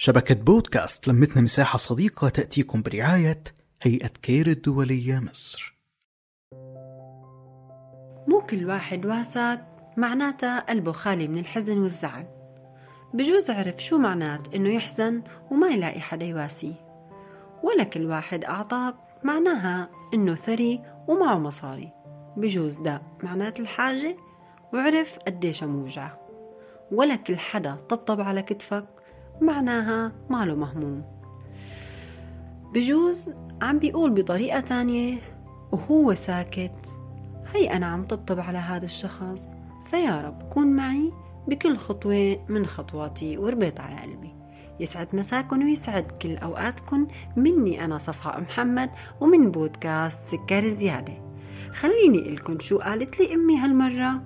شبكة بودكاست لمتنا مساحة صديقة تأتيكم برعاية هيئة كير الدولية مصر. مو كل واحد واسك معناتها قلبه خالي من الحزن والزعل. بجوز عرف شو معنات إنه يحزن وما يلاقي حدا يواسيه. ولا كل واحد أعطاك معناها إنه ثري ومعه مصاري. بجوز ده معنات الحاجة وعرف قديش موجع. ولا كل حدا طبطب على كتفك معناها ماله مهموم. بجوز عم بيقول بطريقة تانية وهو ساكت. هي أنا عم طبطب على هذا الشخص. فيا رب كون معي بكل خطوة من خطواتي وربيت على قلبي. يسعد مساكن ويسعد كل أوقاتكم مني أنا صفاء محمد ومن بودكاست سكر زيادة. خليني لكم شو قالت لي أمي هالمرة.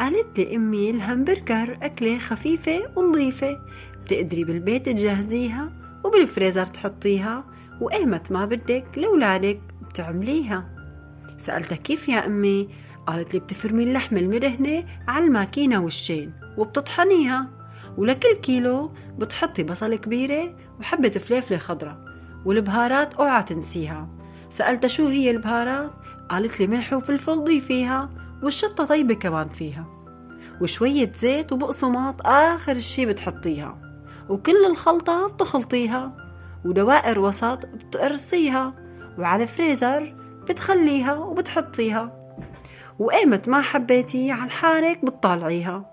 قالت لي أمي الهمبرجر أكلة خفيفة ونظيفة. بتقدري بالبيت تجهزيها وبالفريزر تحطيها وأيمت ما بدك لأولادك بتعمليها. سألتها كيف يا أمي؟ قالت لي بتفرمي اللحمة المدهنة على الماكينة والشين وبتطحنيها ولكل كيلو بتحطي بصل كبيرة وحبة فليفلة خضرة والبهارات أوعى تنسيها. سألتها شو هي البهارات؟ قالت لي ملح وفلفل ضيفيها والشطة طيبة كمان فيها وشوية زيت وبقسماط آخر شي بتحطيها. وكل الخلطة بتخلطيها ودوائر وسط بتقرصيها وعلى الفريزر بتخليها وبتحطيها. وقيمت ما حبيتي على الحارك بتطالعيها.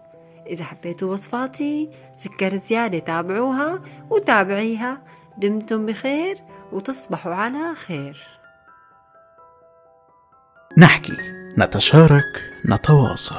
إذا حبيتوا وصفاتي سكر زيادة تابعوها وتابعيها. دمتم بخير وتصبحوا على خير. نحكي نتشارك نتواصل.